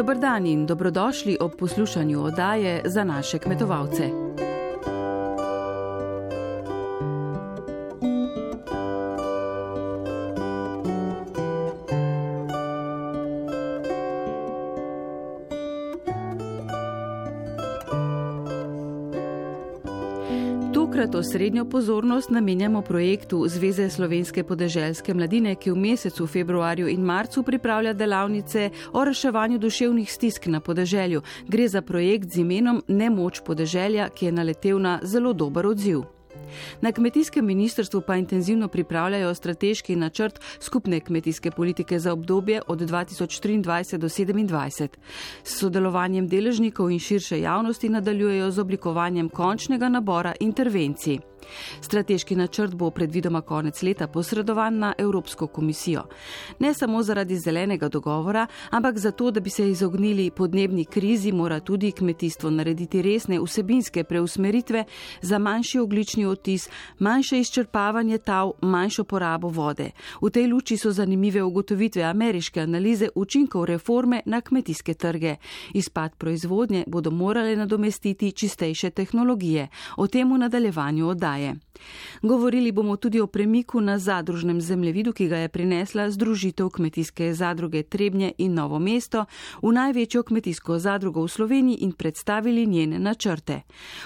Dobr dan in dobrodošli ob poslušanju oddaje za naše kmetovalce. Osrednjo pozornost namenjamo projektu Zveze slovenske podeželske mladine, ki v mesecu februarju in marcu pripravlja delavnice o reševanju duševnih stisk na podeželju. Gre za projekt z imenom Nemoč podeželja, ki je naletel na zelo dober odziv. Na kmetijskem ministrstvu pa intenzivno pripravljajo strateški načrt skupne kmetijske politike za obdobje od 2023 do 2027. S sodelovanjem deležnikov in širše javnosti nadaljujejo z oblikovanjem končnega nabora intervencij. Strateški načrt bo predvidoma konec leta posredovan na Evropsko komisijo. Ne samo zaradi zelenega dogovora, ampak zato, da bi se izognili podnebni krizi, mora tudi kmetijstvo narediti resne vsebinske preusmeritve za manjši oglični otis, manjše izčrpavanje tav, manjšo porabo vode. V tej luči so zanimive ugotovitve ameriške analize učinkov reforme na kmetijske trge. Izpad proizvodnje bodo morale nadomestiti čistejše tehnologije. O tem v nadaljevanju oddaje prodaje. Govorili bomo tudi o premiku na zadružnem zemljevidu, ki ga je prinesla Združitev kmetijske zadruge Trebnje in Novo mesto v največjo kmetijsko zadrugo v Sloveniji in predstavili njene načrte.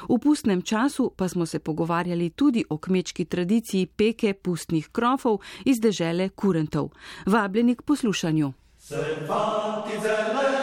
V pustnem času pa smo se pogovarjali tudi o kmečki tradiciji peke pustnih krofov iz dežele Kurentov. Vabljeni k poslušanju. Sem fanti zelenega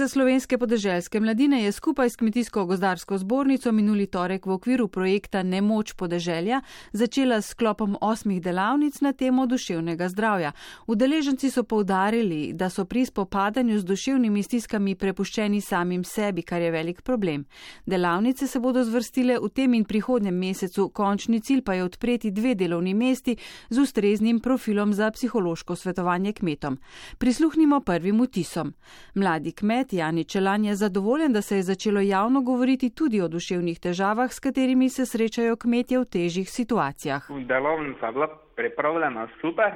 Zveza slovenske podeželske mladine je skupaj s Kmetijsko-gozdarsko zbornico minuli torek v okviru projekta Nemoč podeželja začela s sklopom osmih delavnic na temo duševnega zdravja. Udeleženci so povdarili, da so pri spopadanju z duševnimi stiskami prepuščeni samim sebi, kar je velik problem. Delavnice se bodo zvrstile v tem in prihodnjem mesecu, končni cilj pa je odpreti dve delovni mesti z ustreznim profilom za psihološko svetovanje kmetom. Prisluhnimo prvim vtisom. Mladi kmet Jani Čelan je zadovoljen, da se je začelo javno govoriti tudi o duševnih težavah, s katerimi se srečajo kmetje v težjih situacijah. Delovnica je bila pripravljena super,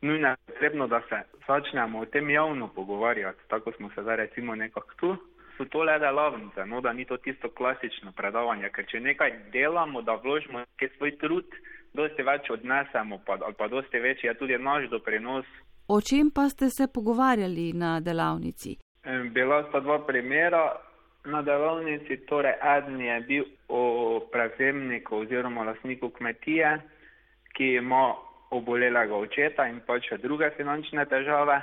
nujno je potrebno, da se začnemo o tem javno pogovarjati, tako smo se zdaj recimo nekako tu. So to le delavnice, no da ni to tisto klasično predavanje, ker če nekaj delamo, da vložimo nekaj svoj trud, dosti več odnesemo, pa, ali pa dosti večji je tudi naš doprinos. O čem pa ste se pogovarjali na delavnici? Bila sta dva primera na delovnici, torej eden je bil o prevzemniku oziroma lasniku kmetije, ki ima obolelega očeta in pač še druge finančne težave,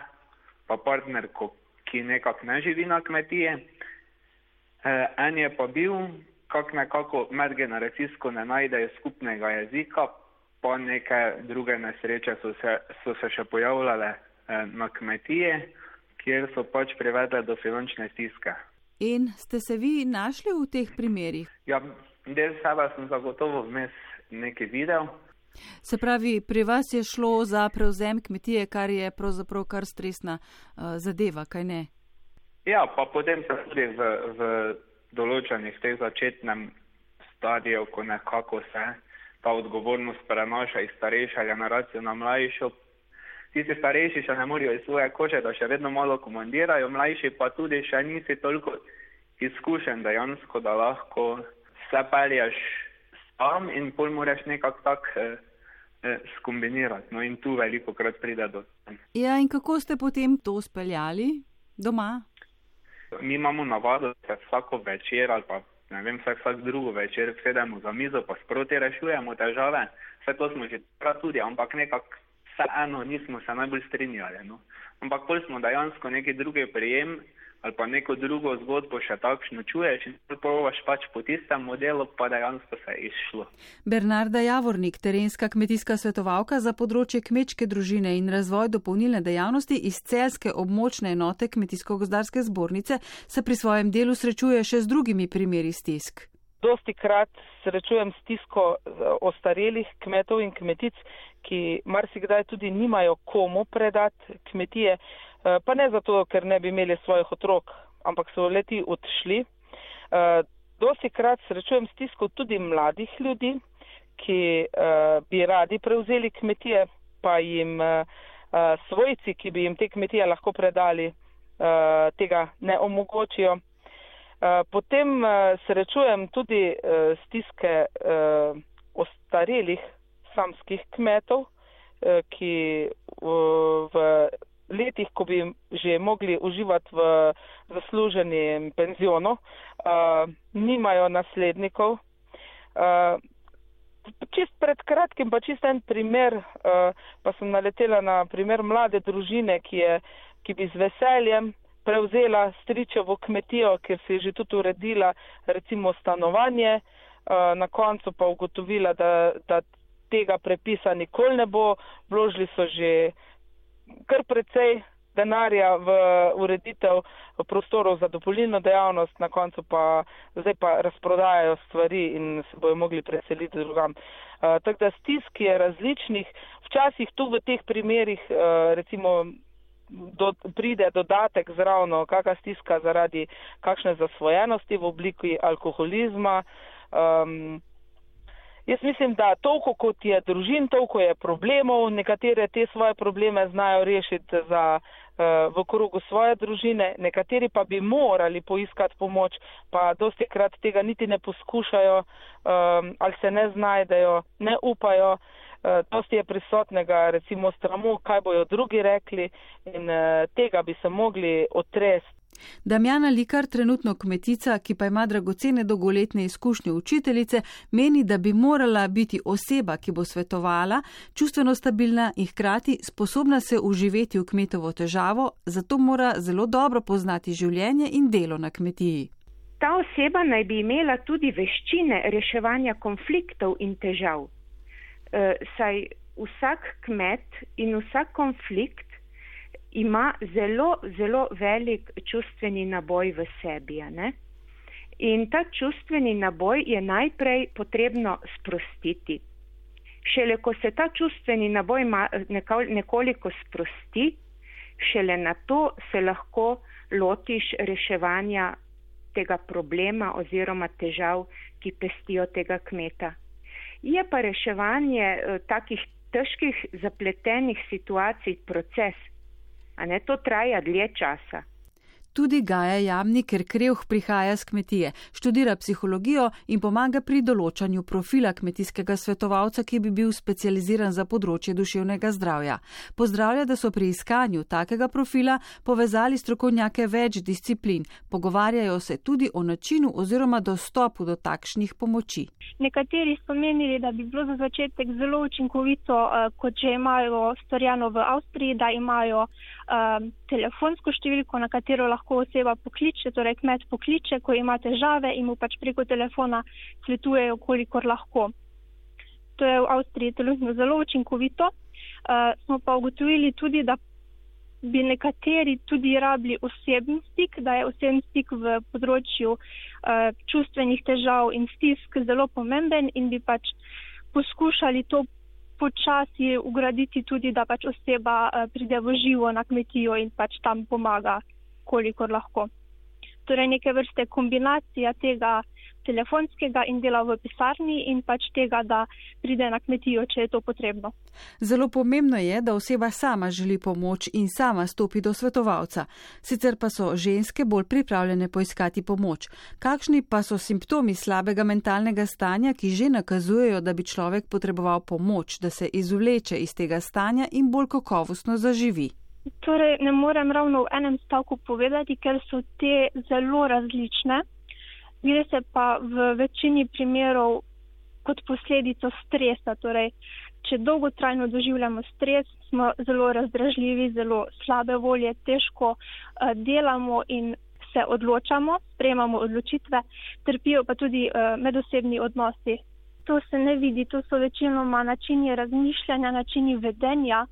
pa partnerko, ki nekako ne živi na kmetiji. E, en je pa bil, kak nekako medgeneracijsko ne najdejo skupnega jezika, pa neke druge nesreče so se, so se še pojavljale e, na kmetiji kjer so pač privedle do finančne stiske. In ste se vi našli v teh primerih? Ja, del sebe sem zagotovo vmes nekaj videl. Se pravi, pri vas je šlo za prevzem kmetije, kar je pravzaprav kar stresna uh, zadeva, kaj ne? Ja, pa potem se tudi v, v določenih teh začetnem stadiju, ko nekako se ta odgovornost prenaša iz starejše generacije na mlajšo. Tisti starejši še ne morajo iz svoje kože, da še vedno malo komandirajo, mlajši pa tudi še nisi toliko izkušen dejansko, da lahko se pelješ sam in pol moraš nekako tak eh, eh, skombinirati. No in tu veliko krat pride do tem. Ja, in kako ste potem to speljali doma? Mi imamo navado, da se vsako večer ali pa ne vem, vsak, vsak drugo večer sedemo za mizo, pa sproti rešujemo težave. Vse to smo že takrat tudi, ampak nekako vseeno nismo se najbolj strinjali. No. Ampak pol smo dejansko neki drugi prijem ali pa neko drugo zgodbo še takšno čuješ in provaš pač po tistem modelu, pa dejansko se je izšlo. Bernarda Javornik, terenska kmetijska svetovalka za področje kmečke družine in razvoj dopolnilne dejavnosti iz celske območne enote Kmetijsko-gozdarske zbornice, se pri svojem delu srečuje še z drugimi primeri stisk. Dosti krat srečujem stisko ostarelih kmetov in kmetic, ki marsikdaj tudi nimajo komu predati kmetije. Eh, pa ne zato, ker ne bi imeli svojih otrok, ampak so leti odšli. Eh, dosti krat srečujem stisko tudi mladih ljudi, ki eh, bi radi prevzeli kmetije, pa jim svojci, ki bi jim te kmetije lahko predali, tega ne omogočijo. Potem srečujem tudi stiske ostarelih samskih kmetov, ki v letih, ko bi že mogli uživati v zasluženem penzionu, nimajo naslednikov. Čist pred kratkim pa čist en primer, pa sem naletela na primer mlade družine, ki, je, ki bi z veseljem prevzela stričevo kmetijo, ker si je že tudi uredila recimo stanovanje, uh, na koncu pa ugotovila, da, da tega prepisa nikoli ne bo, vložili so že kar precej denarja v ureditev prostorov za dopolnilno dejavnost, na koncu pa zdaj pa razprodajajo stvari in se bojo mogli preseliti drugam. Uh, tako da stisk je različnih, včasih tu v teh primerih uh, recimo do, pride dodatek zravno, kakšna stiska zaradi kakšne zasvojenosti v obliki alkoholizma. Um, Jaz mislim, da toliko kot je družin, toliko je problemov, nekatere te svoje probleme znajo rešiti za, uh, v krogu svoje družine, nekateri pa bi morali poiskati pomoč, pa dosti krat tega niti ne poskušajo um, ali se ne znajdejo, ne upajo. Uh, dosti je prisotnega recimo stramu, kaj bojo drugi rekli in uh, tega bi se mogli otresti. Damjana Likar, trenutno kmetica, ki pa ima dragocene dolgoletne izkušnje učiteljice, meni, da bi morala biti oseba, ki bo svetovala, čustveno stabilna in hkrati sposobna se uživeti v kmetovo težavo, zato mora zelo dobro poznati življenje in delo na kmetiji. Ta oseba naj bi imela tudi veščine reševanja konfliktov in težav. E, saj vsak kmet in vsak konflikt ima zelo, zelo velik čustveni naboj v sebi. In ta čustveni naboj je najprej potrebno sprostiti. Šele ko se ta čustveni naboj nekoliko sprosti, šele na to se lahko lotiš reševanja tega problema oziroma težav, ki pestijo tega kmeta. Je pa reševanje eh, takih težkih, zapletenih situacij proces, a ne to traja dlje časa. Tudi Gaja Jamni, ker Krevh prihaja z kmetije, študira psihologijo in pomaga pri določanju profila kmetijskega svetovalca, ki bi bil specializiran za področje duševnega zdravja. Pozdravlja, da so pri iskanju takega profila povezali strokovnjake več disciplin. Pogovarjajo se tudi o načinu oziroma dostopu do takšnih pomoči. Nekateri so menili, da bi bilo za začetek zelo učinkovito, eh, kot že imajo storjeno v Avstriji, da imajo um, telefonsko številko, na katero lahko oseba pokliče, torej kmet pokliče, ko ima težave in mu pač preko telefona svetujejo, kolikor lahko. To je v Avstriji trenutno zelo učinkovito. Uh, smo pa ugotovili tudi, da bi nekateri tudi rabili osebni stik, da je osebni stik v področju uh, čustvenih težav in stisk zelo pomemben in bi pač poskušali to počasi ugraditi tudi, da pač oseba uh, pride v živo na kmetijo in pač tam pomaga, kolikor lahko. Torej, neke vrste kombinacija tega telefonskega in dela v pisarni in pač tega, da pride na kmetijo, če je to potrebno. Zelo pomembno je, da oseba sama želi pomoč in sama stopi do svetovalca. Sicer pa so ženske bolj pripravljene poiskati pomoč. Kakšni pa so simptomi slabega mentalnega stanja, ki že nakazujejo, da bi človek potreboval pomoč, da se izvleče iz tega stanja in bolj kakovostno zaživi? Torej, ne morem ravno v enem stavku povedati, ker so te zelo različne. Gre se pa v večini primerov kot posledico stresa. Torej, če dolgotrajno doživljamo stres, smo zelo razdražljivi, zelo slabe volje, težko uh, delamo in se odločamo, sprejemamo odločitve, trpijo pa tudi uh, medosebni odnosi. To se ne vidi, to so večinoma načini razmišljanja, načini vedenja,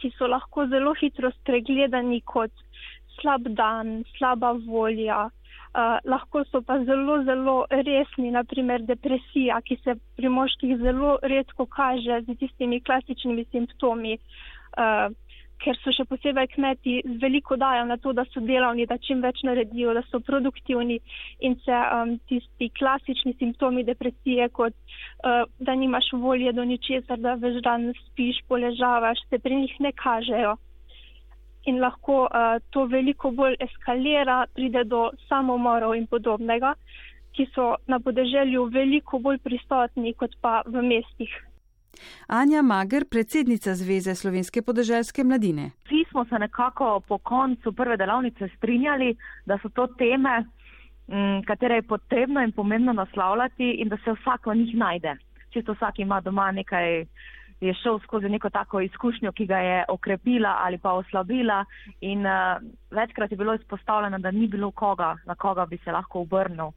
ki so lahko zelo hitro spregledani kot slab dan, slaba volja. Uh, lahko so pa zelo, zelo resni, naprimer depresija, ki se pri moških zelo redko kaže z tistimi klasičnimi simptomi. Uh, ker so še posebej kmeti veliko dajo na to, da so delavni, da čim več naredijo, da so produktivni in se um, tisti klasični simptomi depresije, kot uh, da nimaš volje do ničesar, da več dan spiš, poležavaš, se pri njih ne kažejo. In lahko uh, to veliko bolj eskalira, pride do samomorov in podobnega, ki so na podeželju veliko bolj prisotni kot pa v mestih. Anja Mager, predsednica Zveze slovenske podeželske mladine. Vsi smo se nekako po koncu prve delavnice strinjali, da so to teme, mm, katere je potrebno in pomembno naslavljati in da se vsak v njih najde. Čisto vsak ima doma nekaj, je šel skozi neko tako izkušnjo, ki ga je okrepila ali pa oslabila in uh, večkrat je bilo izpostavljeno, da ni bilo koga, na koga bi se lahko obrnil.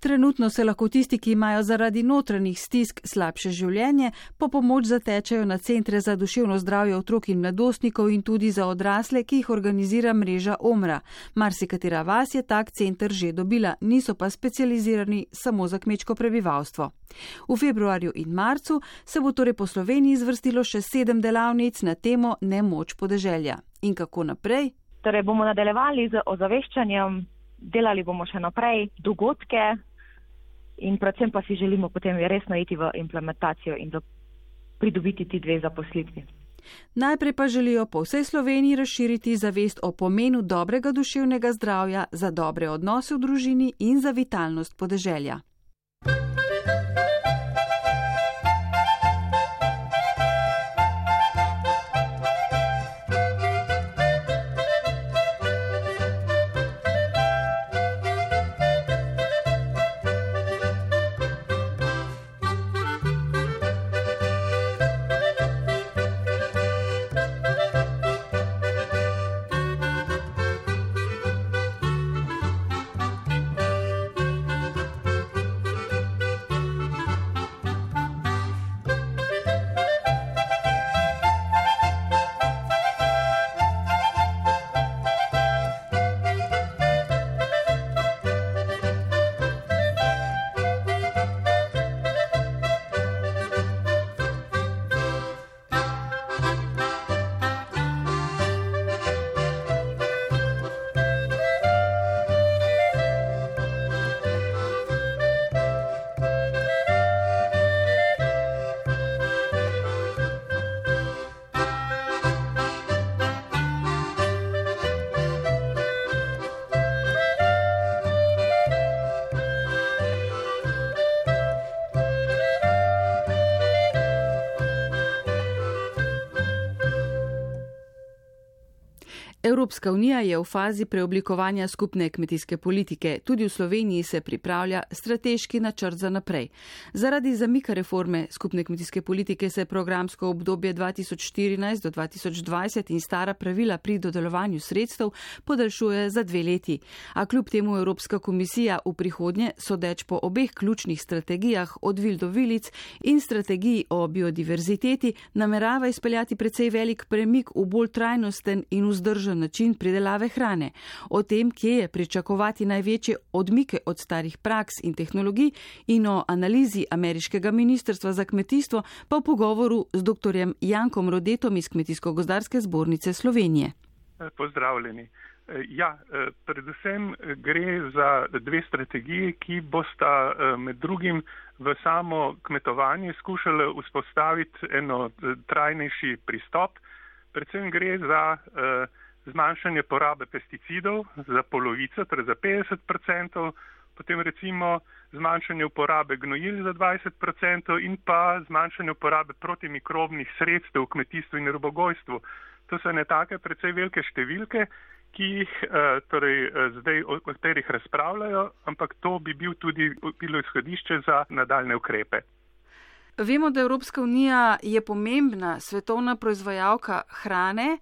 Trenutno se lahko tisti, ki imajo zaradi notranjih stisk slabše življenje, po pomoč zatečajo na centre za duševno zdravje otrok in mladostnikov in tudi za odrasle, ki jih organizira mreža Omra. Marsikatera vas je tak center že dobila, niso pa specializirani samo za kmečko prebivalstvo. V februarju in marcu se bo torej po Sloveniji zvrstilo še sedem delavnic na temo nemoč podeželja. In kako naprej? Torej bomo nadaljevali z ozaveščanjem delali bomo še naprej dogodke in predvsem pa si želimo potem resno iti v implementacijo in pridobiti ti dve zaposlitvi. Najprej pa želijo po vsej Sloveniji razširiti zavest o pomenu dobrega duševnega zdravja za dobre odnose v družini in za vitalnost podeželja. Evropska unija je v fazi preoblikovanja skupne kmetijske politike. Tudi v Sloveniji se pripravlja strateški načrt za naprej. Zaradi zamika reforme skupne kmetijske politike se programsko obdobje 2014 do 2020 in stara pravila pri dodelovanju sredstev podaljšuje za dve leti. A kljub temu Evropska komisija v prihodnje, sodeč po obeh ključnih strategijah od vil do vilic in strategiji o biodiverziteti, namerava izpeljati precej velik premik v bolj trajnosten in vzdržen primeren način pridelave hrane. O tem, kje je pričakovati največje odmike od starih praks in tehnologij in o analizi ameriškega ministrstva za kmetijstvo pa v pogovoru z dr. Jankom Rodetom iz Kmetijsko-gozdarske zbornice Slovenije. Pozdravljeni. Ja, predvsem gre za dve strategiji, ki bosta med drugim v samo kmetovanje skušali vzpostaviti eno trajnejši pristop. Predvsem gre za zmanjšanje porabe pesticidov za polovico, torej za 50%, potem recimo zmanjšanje uporabe gnojil za 20% in pa zmanjšanje uporabe protimikrobnih sredstev v kmetijstvu in robogojstvu. To so ne take precej velike številke ki jih torej, zdaj, o katerih razpravljajo, ampak to bi bil tudi bilo izhodišče za nadaljne ukrepe. Vemo, da Evropska unija je pomembna svetovna proizvajalka hrane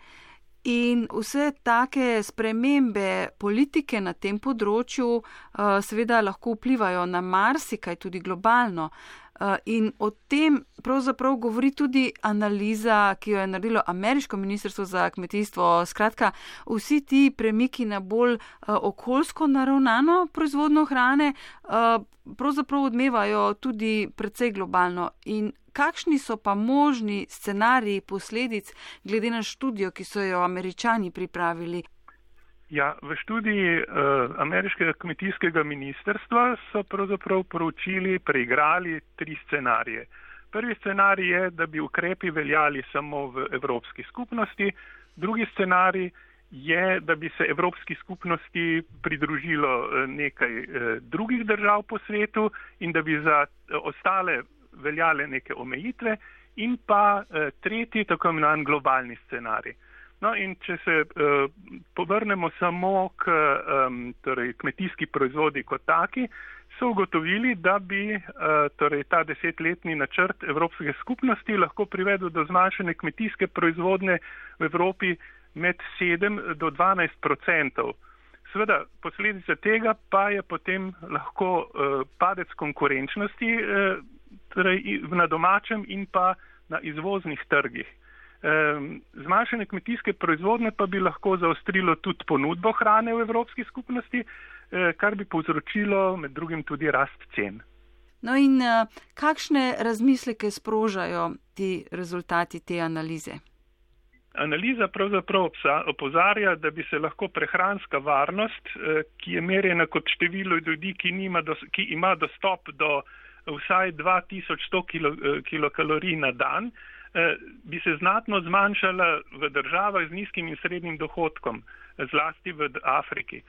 in vse take spremembe politike na tem področju seveda lahko vplivajo na marsikaj tudi globalno. In o tem pravzaprav govori tudi analiza, ki jo je naredilo ameriško ministrstvo za kmetijstvo. Skratka, vsi ti premiki na bolj okoljsko naravnano proizvodno hrane pravzaprav odmevajo tudi precej globalno. In kakšni so pa možni scenariji posledic glede na študijo, ki so jo američani pripravili? Ja, v študiji uh, ameriškega kmetijskega ministrstva so pravzaprav poročili, preigrali tri scenarije. Prvi scenarij je, da bi ukrepi veljali samo v Evropski skupnosti, drugi scenarij je, da bi se Evropski skupnosti pridružilo nekaj uh, drugih držav po svetu in da bi za ostale veljale neke omejitve in pa uh, tretji, tako imenovan globalni scenarij. No, in če se uh, povrnemo samo k um, torej, kmetijski proizvodi kot taki, so ugotovili, da bi uh, torej, ta desetletni načrt Evropske skupnosti lahko privedel do zmanjšanja kmetijske proizvodne v Evropi med 7 do 12 odstotkov. Seveda, posledica tega pa je potem lahko uh, padec konkurenčnosti uh, torej, na domačem in pa na izvoznih trgih. Zmanjšanje kmetijske proizvodne pa bi lahko zaostrilo tudi ponudbo hrane v Evropski skupnosti, eh, kar bi povzročilo med drugim tudi rast cen. No in eh, kakšne razmisleke sprožajo ti rezultati te analize? Analiza pravzaprav opozarja, da bi se lahko prehranska varnost, eh, ki je merjena kot število ljudi, ki, dos, ki ima dostop do vsaj 2100 kilokalorij na dan, Eh, bi se znatno zmanjšala v državah z nizkim in srednjim dohodkom, zlasti v Afriki.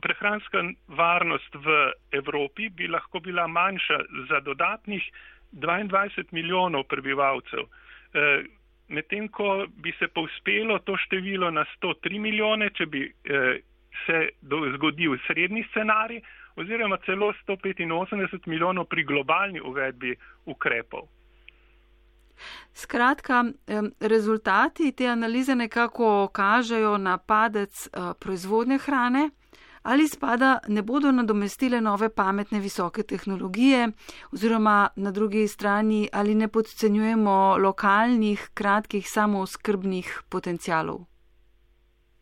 Prehranska varnost v Evropi bi lahko bila manjša za dodatnih 22 milijonov prebivalcev, eh, medtem ko bi se povspelo to število na 103 milijone, če bi eh, se zgodil srednji scenarij, oziroma celo 185 milijonov pri globalni uvedbi ukrepov. Skratka, rezultati te analize nekako kažejo na padec eh, proizvodnje hrane. Ali spada ne bodo nadomestile nove pametne visoke tehnologije, oziroma na drugi strani ali ne podcenjujemo lokalnih, kratkih, samooskrbnih potencialov?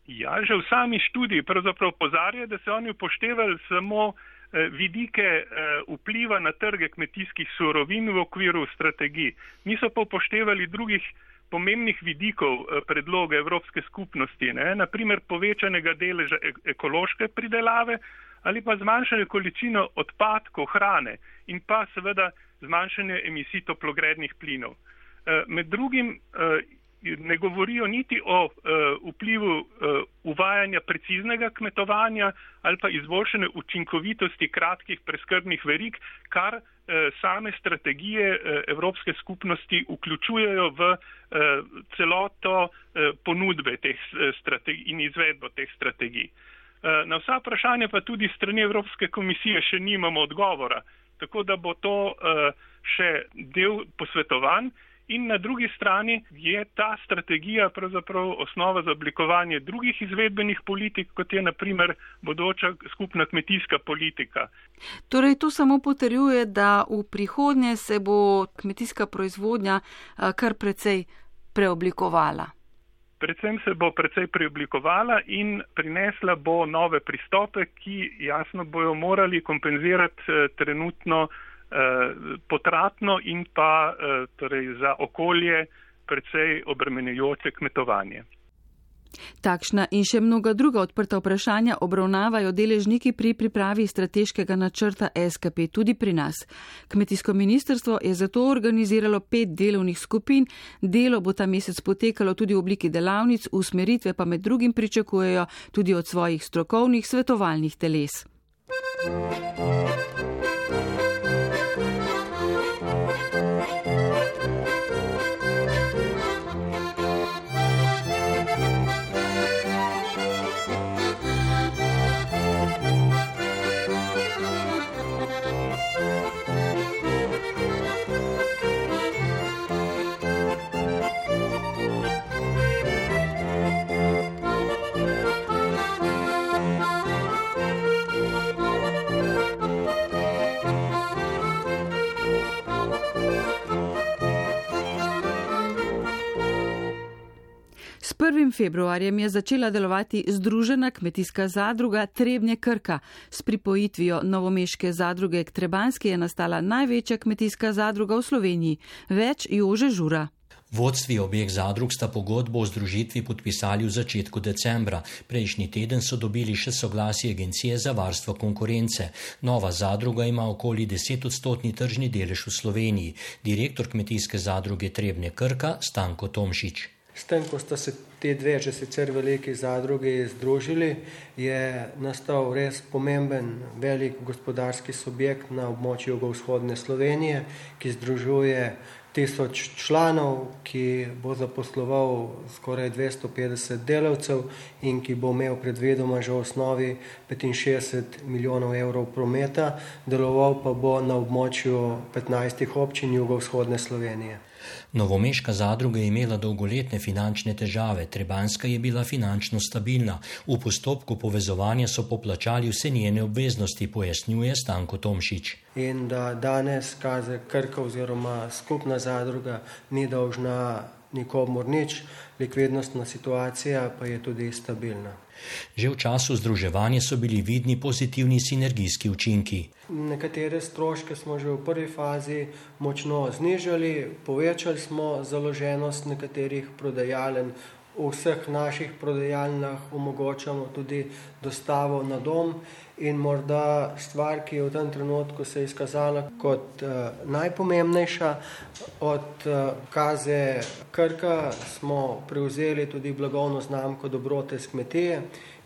Ja, že v sami študiji pravzaprav pozarja, da se oni upoštevali samo Eh, vidike eh, vpliva na trge kmetijskih surovin v okviru strategij. Niso pa upoštevali drugih pomembnih vidikov eh, predloga Evropske skupnosti, ne? naprimer povečanega deleža ekološke pridelave ali pa zmanjšanje količino odpadkov hrane in pa seveda zmanjšanje emisij toplogrednih plinov. Med drugim ne govorijo niti o uh, vplivu uh, uvajanja preciznega kmetovanja ali pa izboljšene učinkovitosti kratkih preskrbnih verik, kar uh, same strategije uh, Evropske skupnosti vključujejo v uh, celoto uh, ponudbe teh strategij in izvedbo teh strategij. Uh, na vsa vprašanja pa tudi strani Evropske komisije še nimamo odgovora, tako da bo to uh, še del posvetovanj. In na drugi strani je ta strategija pravzaprav osnova za oblikovanje drugih izvedbenih politik, kot je naprimer bodoča skupna kmetijska politika. Torej, to samo potrjuje, da v prihodnje se bo kmetijska proizvodnja kar precej preoblikovala. Predvsem se bo precej preoblikovala in prinesla bo nove pristope, ki jasno bojo morali kompenzirati eh, trenutno potratno in pa eh, torej za okolje precej obremenjujoče kmetovanje. Takšna in še mnoga druga odprta vprašanja obravnavajo deležniki pri pripravi strateškega načrta SKP tudi pri nas. Kmetijsko ministrstvo je zato organiziralo pet delovnih skupin. Delo bo ta mesec potekalo tudi v obliki delavnic, usmeritve pa med drugim pričakujejo tudi od svojih strokovnih svetovalnih teles. Thank you. Februarjem je začela delovati Združena kmetijska zadruga Trebnje Krka. S pripojitvijo Novomeške zadruge k Trebanski je nastala največja kmetijska zadruga v Sloveniji. Več Jože Žura. Vodstvi obeh zadrug sta pogodbo o združitvi podpisali v začetku decembra. Prejšnji teden so dobili še soglasje Agencije za varstvo konkurence. Nova zadruga ima okoli 10 odstotni tržni delež v Sloveniji. Direktor kmetijske zadruge Trebne Krka Stanko Tomšič. S tem, ko sta se te dve, že sicer veliki zadrugi, združili, je nastal res pomemben, velik gospodarski subjekt na območju jugovzhodne Slovenije, ki združuje tisoč članov, ki bo zaposloval skoraj 250 delavcev in ki bo imel predvedoma že v osnovi 65 milijonov evrov prometa, deloval pa bo na območju 15 občin jugovzhodne Slovenije. Novomeška zadruga je imela dolgoletne finančne težave, Trebanska je bila finančno stabilna. V postopku povezovanja so poplačali vse njene obveznosti, pojasnjuje Stanko Tomšič. In da danes kaze Krka oziroma skupna zadruga ni dolžna nikomor nič, likvidnostna situacija pa je tudi stabilna. Že v času združevanja so bili vidni pozitivni sinergijski učinki. Nekatere stroške smo že v prvi fazi močno znižali, povečali smo založenost nekaterih prodajalen. V vseh naših prodajalnah omogočamo tudi dostavo na dom. In morda stvar, ki je v tem trenutku se izkazala kot uh, najpomembnejša od uh, kaze Krka, smo prevzeli tudi blagovno znamko Dobrote z kmetije,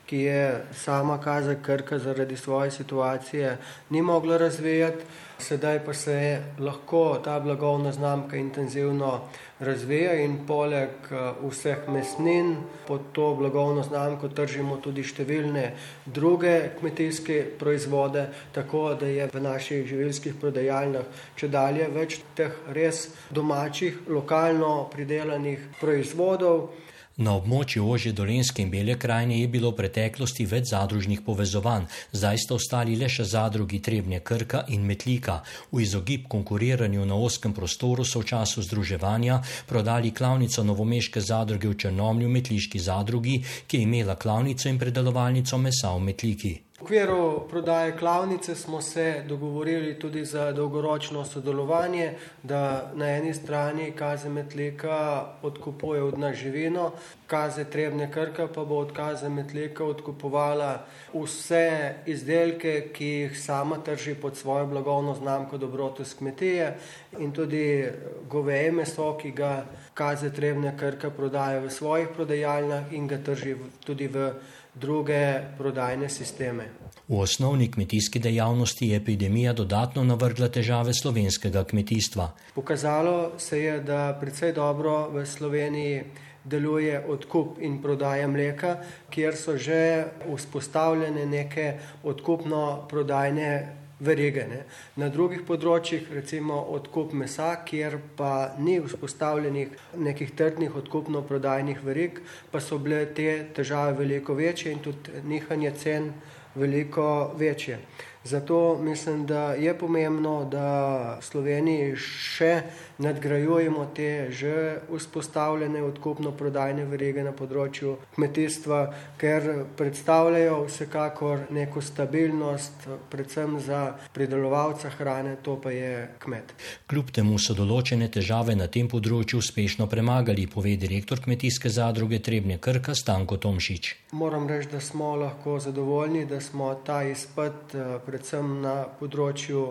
ki je sama kaza Krka zaradi svoje situacije ni mogla razvijati, sedaj pa se lahko ta blagovna znamka intenzivno razvija in poleg eh, vseh mesnin pod to blagovno znamko tržimo tudi številne druge kmetijske proizvode, tako da je v naših živilskih prodajalnah če dalje več teh res domačih, lokalno pridelanih proizvodov. Na območju ožje dolenske in bele krajine je bilo v preteklosti več zadružnih povezovanj, zdaj sta ostali le še zadrugi Trebnje Krka in Metlika. V izogib konkuriranju na oskem prostoru so v času združevanja prodali klavnico Novomeške zadruge v Črnomlju Metliški zadrugi, ki je imela klavnico in predelovalnico mesa v Metliki. V okviru prodaje klavnice smo se dogovorili tudi za dolgoročno sodelovanje, da na eni strani Kaze Metlika odkupuje od nas živino, Kaze Trebne Krka pa bo od Kaze Metlika odkupovala vse izdelke, ki jih sama trži pod svojo blagovno znamko dobrote s kmetije in tudi goveje meso, ki ga Kaze Trebne Krka prodaja v svojih prodajalnah in ga trži tudi v druge prodajne sisteme. V osnovni kmetijski dejavnosti je epidemija dodatno navrgla težave slovenskega kmetijstva. Pokazalo se je, da predvsej dobro v Sloveniji deluje odkup in prodaja mleka, kjer so že vzpostavljene neke odkupno-prodajne verige. Ne. Na drugih področjih, recimo odkup mesa, kjer pa ni vzpostavljenih nekih trdnih odkupno-prodajnih verig, pa so bile te težave veliko večje in tudi nihanje cen veliko večje. Zato mislim, da je pomembno, da Sloveniji še nadgrajujemo te že vzpostavljene odkupno-prodajne verige na področju kmetijstva, ker predstavljajo vsekakor neko stabilnost, predvsem za pridelovalca hrane, to pa je kmet. Kljub temu so določene težave na tem področju uspešno premagali, pove direktor kmetijske zadruge Trebnje Krka Stanko Tomšič. Moram reči, da smo lahko zadovoljni, da smo ta izpad pred predvsem na področju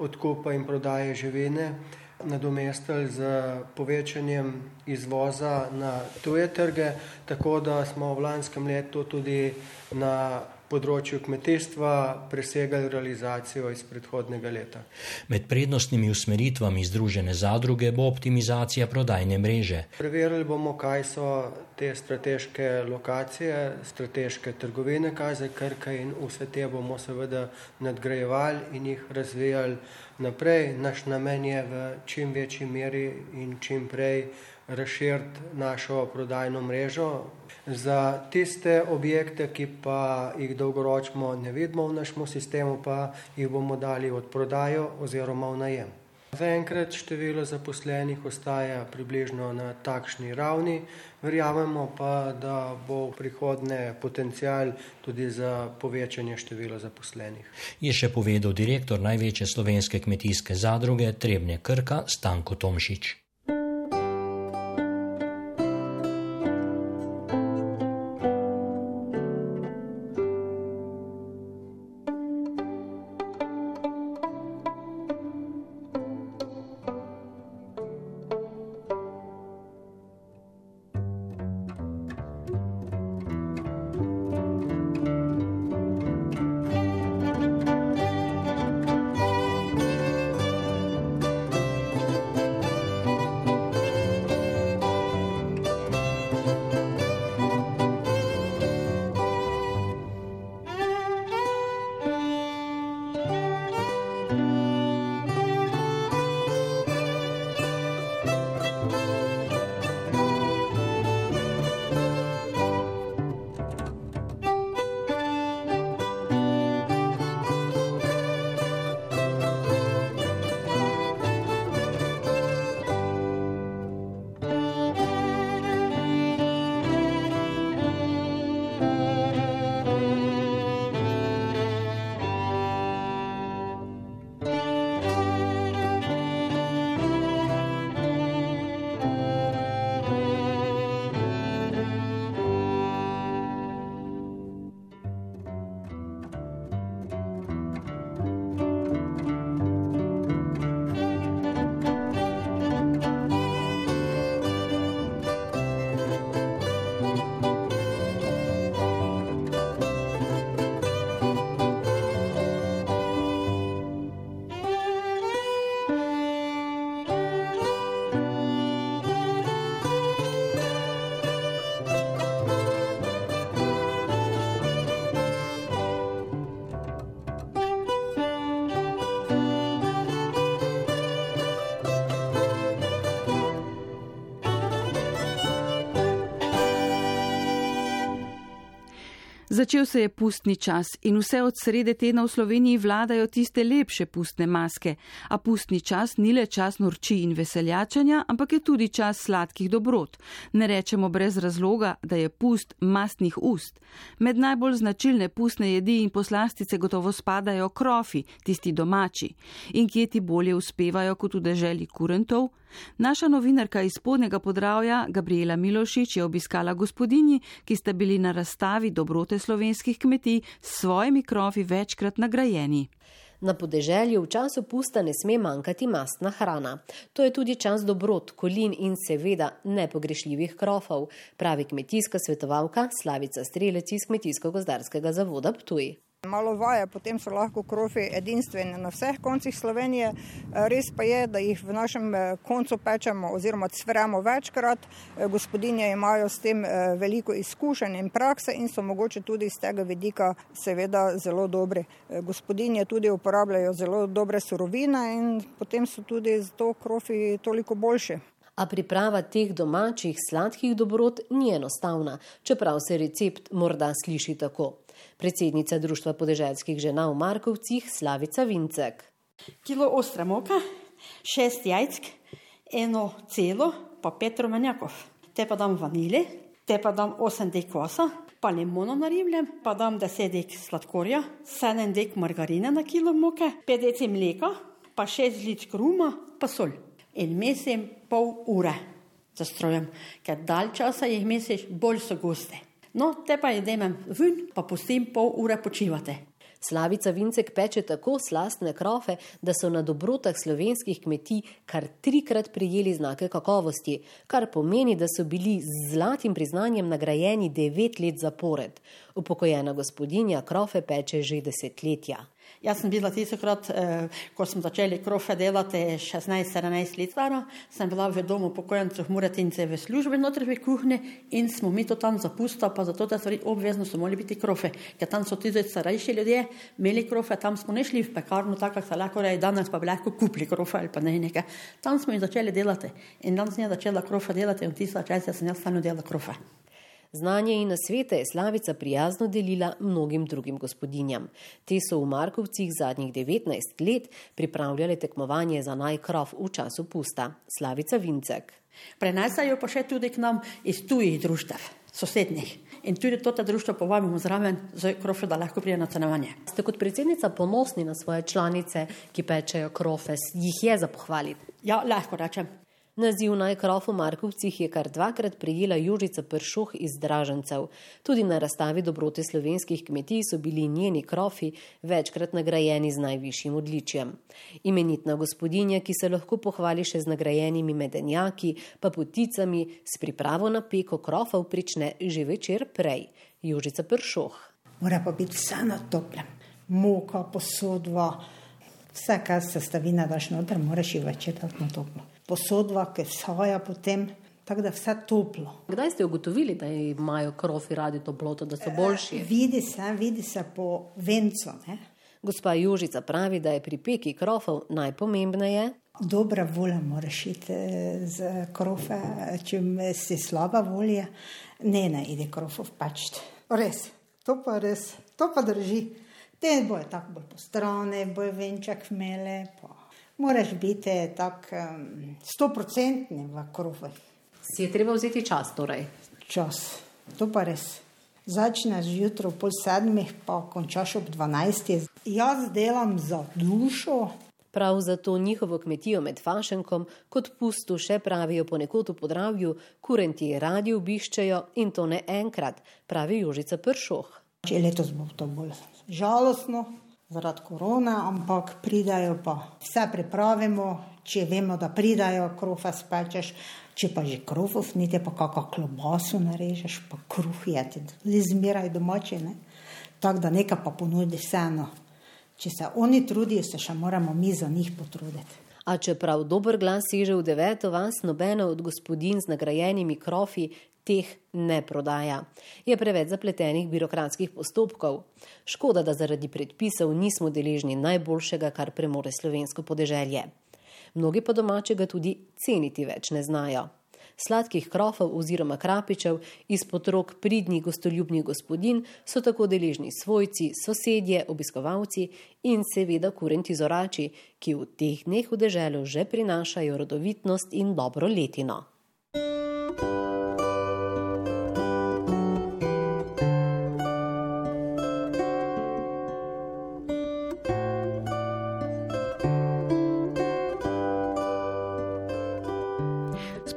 odkupa in prodaje živine, nadomestili z povečanjem izvoza na tuje trge, tako da smo v lanskem letu tudi na področju kmetijstva presegali realizacijo iz predhodnega leta. Med prednostnimi usmeritvami Združene zadruge bo optimizacija prodajne mreže. Preverili bomo, kaj so te strateške lokacije, strateške trgovine, kaj za krka in vse te bomo seveda nadgrajevali in jih razvijali naprej. Naš namen je v čim večji meri in čim prej razširiti našo prodajno mrežo, Za tiste objekte, ki pa jih dolgoročno ne vidimo v našem sistemu, pa jih bomo dali v prodajo oziroma v najem. Zaenkrat število zaposlenih ostaja približno na takšni ravni, verjamemo pa, da bo v prihodnje potencial tudi za povečanje števila zaposlenih. Je še povedal direktor največje slovenske kmetijske zadruge Trebnje Krka Stanko Tomšič. Začel se je pustni čas in vse od srede tedna v Sloveniji vladajo tiste lepše pustne maske. A pustni čas ni le čas norči in veseljačanja, ampak je tudi čas sladkih dobrot. Ne rečemo brez razloga, da je pust mastnih ust. Med najbolj značilne pustne jedi in poslastice gotovo spadajo krofi, tisti domači. In kje ti bolje uspevajo kot v deželi kurentov? Naša novinarka iz spodnega podravja Gabriela Milošič je obiskala gospodinji, ki sta bili na razstavi dobrote slovenskih kmetij s svojimi krofi večkrat nagrajeni. Na podeželju v času pusta ne sme manjkati mastna hrana. To je tudi čas dobrot, kolin in seveda nepogrešljivih krofov, pravi kmetijska svetovalka Slavica Strelec iz Kmetijsko-gozdarskega zavoda Ptuj. Malo vaje, potem so lahko krofi edinstveni na vseh koncih Slovenije. Res pa je, da jih v našem eh, koncu pečemo oziroma cvremo večkrat. Eh, gospodinje imajo s tem eh, veliko izkušenj in prakse in so mogoče tudi iz tega vidika seveda zelo dobri. Gospodinje tudi uporabljajo zelo dobre surovine in potem so tudi zato krofi toliko boljši. A priprava teh domačih sladkih dobrot ni enostavna, čeprav se recept morda sliši tako. Predsednica Društva podeželskih žena v Markovcih Slavica Vincek. Kilo ostre moka, šest jajc, eno celo, pa pet romanjakov. Te pa dam vanile, te pa dam osem dek kosa, pa limono narivljem, pa dam deset dek sladkorja, sedem dek margarine na kilo moke, pet dek mleka, pa šest žličk ruma, pa sol. In mesim pol ure za strojem, ker dalj časa jih mesiš, bolj so goste. No, te pa jedem ven, pa pustim pol ure počivati. Slavica Vincek peče tako slastne krofe, da so na dobrotah slovenskih kmetij kar trikrat prijeli znake kakovosti, kar pomeni, da so bili z zlatim priznanjem nagrajeni devet let zapored. Upokojena gospodinja krofe peče že desetletja. Jaz sem bila tisočkrat, eh, ko smo začeli krofe delati, 16-17 let stara, sem bila v domu pokojnicev Muretince v službi notri v kuhni in smo mi to tam zapustili, pa zato, da so obvezno so morali biti krofe, ker tam so tudi starejši ljudje imeli krofe, tam smo ne šli v pekarno, tako se lahko reče, danes pa bi lahko kupili krofe ali pa ne nekaj. Tam smo jih začeli delati in danes sem začela krofe delati in v tista časa sem jaz stalno delala krofe. Znanje in nasvete je Slavica prijazno delila mnogim drugim gospodinjam. Te so v Markovcih zadnjih 19 let pripravljale tekmovanje za najkrov v času pusta. Slavica Vincek. Prenesajo pa še tudi k nam iz tujih društev, sosednjih. In tudi to društvo povabimo zraven, za krofe, da lahko pride na cenovanje. Ste kot predsednica ponosni na svoje članice, ki pečejo krofe, jih je za pohvaliti? Ja, lahko rečem. Naziv na Ekrofu Markovcih je kar dvakrat prijela Južica Pršuh iz Dražencev. Tudi na razstavi dobrote slovenskih kmetij so bili njeni krofi večkrat nagrajeni z najvišjim odličjem. Imenitna gospodinja, ki se lahko pohvali še z nagrajenimi medenjaki, pa poticami, s pripravo na peko krofov prične že večer prej. Južica Pršuh. Mora pa biti vse na toplem. Moka, posodva, vse, kar se stavina daš noter, moraš jih večer na toplem posodva, ki vsaja potem, tako da vse toplo. Kdaj ste ugotovili, da imajo krofi radi toploto, da so boljši? E, vidi se, vidi se po vencu. Ne? Gospa Južica pravi, da je pri peki krofov najpomembneje. Dobra volja moraš iti z krofe, če si slaba volja, ne na ide krofov pač. Res, to pa res, to pa drži. Te boje tako bolj postrane, boje venčak mele. Pa moraš biti tako stoprocentni v krovu. Si je treba vzeti čas, torej? Čas, to pa res. Začneš zjutraj pol sedmih, pa končaš ob dvanajstih. Jaz delam za dušo. Prav zato njihovo kmetijo med Fašenkom kot pustu še pravijo ponekod v podravju, kurenti radi obiščejo in to ne enkrat, pravi Jožica Pršoh. Če letos bo to bolj žalostno, zaradi korona, ampak pridajo pa vse pripravimo, če vemo, da pridajo, krofe spečeš, če pa že krofov, niti pa kakšno klobaso narežeš, pa kruh je ti zmeraj domači, tako da nekaj pa ponudi vseeno. Če se oni trudijo, se še moramo mi za njih potruditi. A čeprav dober glas seže v deveto vas, nobena od gospodin z nagrajenimi krofi teh ne prodaja. Je preveč zapletenih birokratskih postopkov. Škoda, da zaradi predpisov nismo deležni najboljšega, kar premore slovensko podeželje. Mnogi pa domačega tudi ceniti več ne znajo. Sladkih krofov oziroma krapičev izpod rok pridnih gostoljubnih gospodin so tako deležni svojci, sosedje, obiskovalci in seveda kurenti zorači, ki v teh dneh v deželu že prinašajo rodovitnost in dobro letino.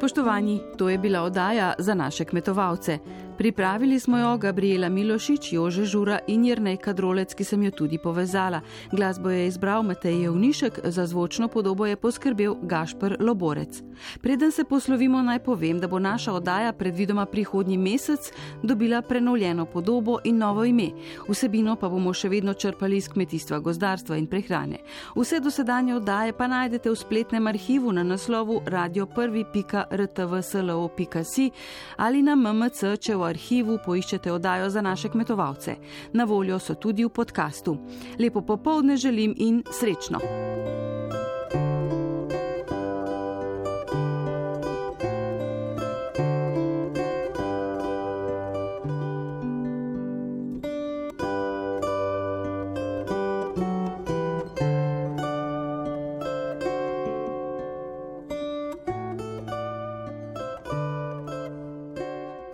Spoštovani, to je bila oddaja za naše kmetovalce. Pripravili smo jo Gabriela Milošič, Jože Žura in Jrnej Kadrolec, ki sem jo tudi povezala. Glasbo je izbral Matej Jevnišek, za zvočno podobo je poskrbel Gašpr Loborec. Preden se poslovimo, naj povem, da bo naša oddaja predvidoma prihodnji mesec dobila prenovljeno podobo in novo ime. Vsebino pa bomo še vedno črpali iz kmetijstva, gozdarstva in prehrane. Vse dosedanje oddaje pa najdete v spletnem arhivu na naslovu radio1.rtvslo.si ali na mmc, če v arhivu poiščete oddajo za naše kmetovalce. Na voljo so tudi v podkastu. Lepo popovdne želim in srečno!